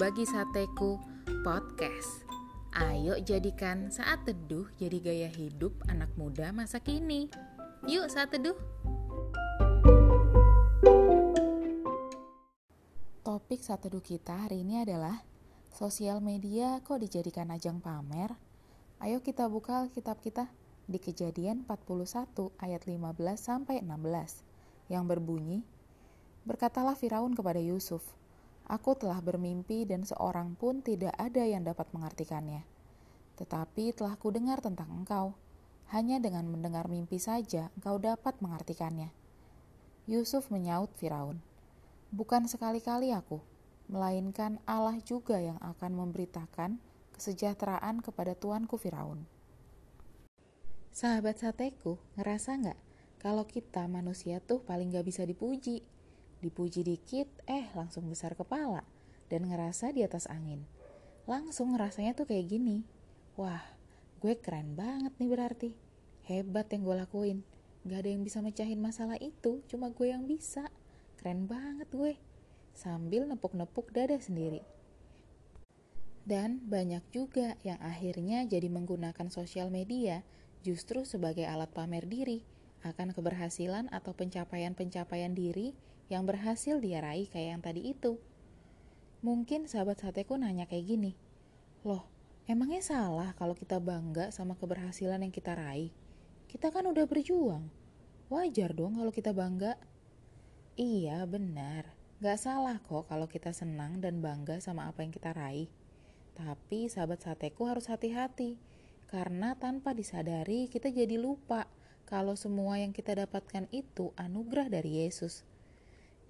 Berbagi Sateku Podcast. Ayo jadikan saat teduh jadi gaya hidup anak muda masa kini. Yuk saat teduh. Topik saat teduh kita hari ini adalah Sosial media kok dijadikan ajang pamer? Ayo kita buka kitab kita di kejadian 41 ayat 15 sampai 16 yang berbunyi Berkatalah Firaun kepada Yusuf, Aku telah bermimpi dan seorang pun tidak ada yang dapat mengartikannya. Tetapi telah kudengar tentang engkau. Hanya dengan mendengar mimpi saja engkau dapat mengartikannya. Yusuf menyaut Firaun, Bukan sekali-kali aku, melainkan Allah juga yang akan memberitakan kesejahteraan kepada tuanku Firaun. Sahabat sateku, ngerasa nggak kalau kita manusia tuh paling gak bisa dipuji? Dipuji dikit, eh langsung besar kepala dan ngerasa di atas angin. Langsung rasanya tuh kayak gini. Wah, gue keren banget nih berarti. Hebat yang gue lakuin. Gak ada yang bisa mecahin masalah itu, cuma gue yang bisa. Keren banget gue. Sambil nepuk-nepuk dada sendiri. Dan banyak juga yang akhirnya jadi menggunakan sosial media justru sebagai alat pamer diri akan keberhasilan atau pencapaian-pencapaian diri yang berhasil dia raih kayak yang tadi itu. Mungkin sahabat sateku nanya kayak gini, loh emangnya salah kalau kita bangga sama keberhasilan yang kita raih? Kita kan udah berjuang, wajar dong kalau kita bangga. Iya benar, gak salah kok kalau kita senang dan bangga sama apa yang kita raih. Tapi sahabat sateku harus hati-hati, karena tanpa disadari kita jadi lupa kalau semua yang kita dapatkan itu anugerah dari Yesus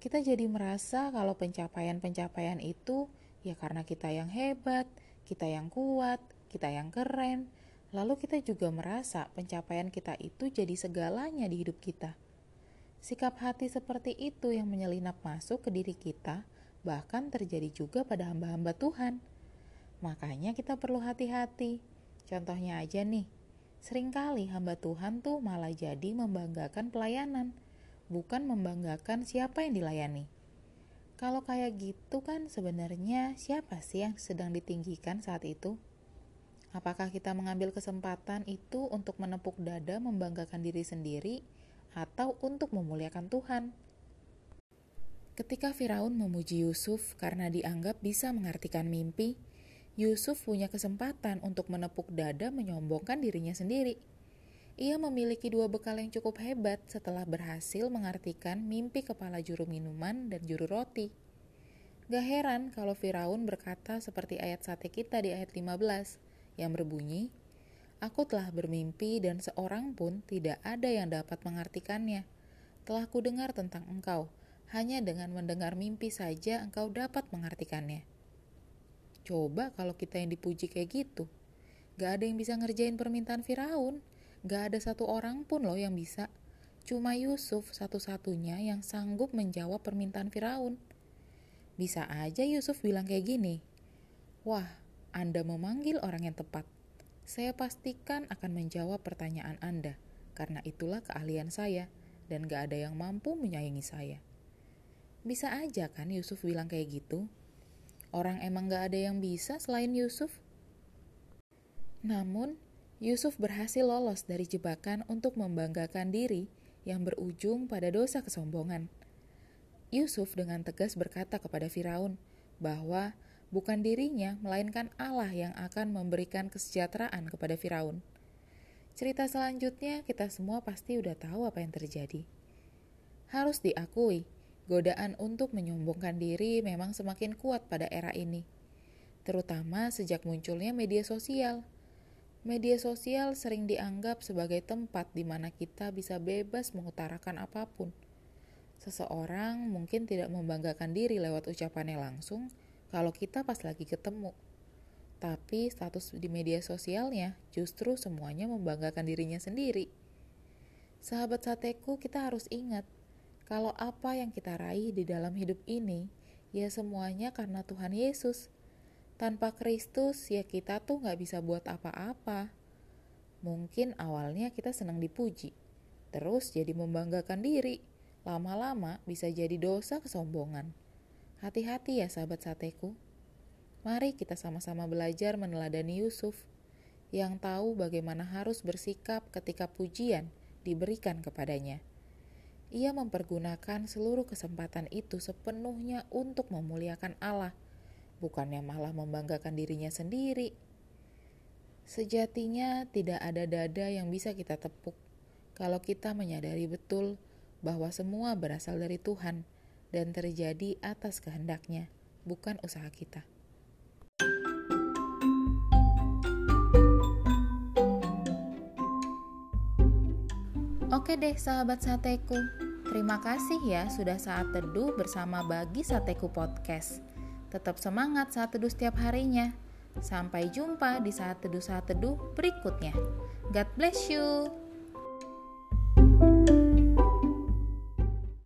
kita jadi merasa kalau pencapaian-pencapaian itu ya karena kita yang hebat, kita yang kuat, kita yang keren. Lalu kita juga merasa pencapaian kita itu jadi segalanya di hidup kita. Sikap hati seperti itu yang menyelinap masuk ke diri kita, bahkan terjadi juga pada hamba-hamba Tuhan. Makanya kita perlu hati-hati. Contohnya aja nih, sering kali hamba Tuhan tuh malah jadi membanggakan pelayanan bukan membanggakan siapa yang dilayani. Kalau kayak gitu kan sebenarnya siapa sih yang sedang ditinggikan saat itu? Apakah kita mengambil kesempatan itu untuk menepuk dada membanggakan diri sendiri atau untuk memuliakan Tuhan? Ketika Firaun memuji Yusuf karena dianggap bisa mengartikan mimpi, Yusuf punya kesempatan untuk menepuk dada menyombongkan dirinya sendiri. Ia memiliki dua bekal yang cukup hebat setelah berhasil mengartikan mimpi kepala juru minuman dan juru roti. Gak heran kalau Firaun berkata seperti ayat sate kita di ayat 15 yang berbunyi, Aku telah bermimpi dan seorang pun tidak ada yang dapat mengartikannya. Telah kudengar tentang engkau, hanya dengan mendengar mimpi saja engkau dapat mengartikannya. Coba kalau kita yang dipuji kayak gitu, gak ada yang bisa ngerjain permintaan Firaun. Gak ada satu orang pun loh yang bisa. Cuma Yusuf satu-satunya yang sanggup menjawab permintaan Firaun. Bisa aja Yusuf bilang kayak gini, Wah, Anda memanggil orang yang tepat. Saya pastikan akan menjawab pertanyaan Anda, karena itulah keahlian saya, dan gak ada yang mampu menyayangi saya. Bisa aja kan Yusuf bilang kayak gitu? Orang emang gak ada yang bisa selain Yusuf? Namun, Yusuf berhasil lolos dari jebakan untuk membanggakan diri yang berujung pada dosa kesombongan. Yusuf dengan tegas berkata kepada Firaun bahwa bukan dirinya, melainkan Allah yang akan memberikan kesejahteraan kepada Firaun. Cerita selanjutnya, kita semua pasti udah tahu apa yang terjadi. Harus diakui, godaan untuk menyombongkan diri memang semakin kuat pada era ini, terutama sejak munculnya media sosial. Media sosial sering dianggap sebagai tempat di mana kita bisa bebas mengutarakan apa pun. Seseorang mungkin tidak membanggakan diri lewat ucapannya langsung kalau kita pas lagi ketemu. Tapi status di media sosialnya justru semuanya membanggakan dirinya sendiri. Sahabat sateku, kita harus ingat kalau apa yang kita raih di dalam hidup ini ya semuanya karena Tuhan Yesus tanpa Kristus ya kita tuh nggak bisa buat apa-apa. Mungkin awalnya kita senang dipuji, terus jadi membanggakan diri. Lama-lama bisa jadi dosa kesombongan. Hati-hati ya sahabat sateku. Mari kita sama-sama belajar meneladani Yusuf yang tahu bagaimana harus bersikap ketika pujian diberikan kepadanya. Ia mempergunakan seluruh kesempatan itu sepenuhnya untuk memuliakan Allah, bukannya malah membanggakan dirinya sendiri. Sejatinya, tidak ada dada yang bisa kita tepuk kalau kita menyadari betul bahwa semua berasal dari Tuhan dan terjadi atas kehendaknya, bukan usaha kita. Oke deh sahabat sateku, terima kasih ya sudah saat teduh bersama Bagi Sateku Podcast. Tetap semangat saat teduh setiap harinya. Sampai jumpa di saat teduh saat teduh berikutnya. God bless you.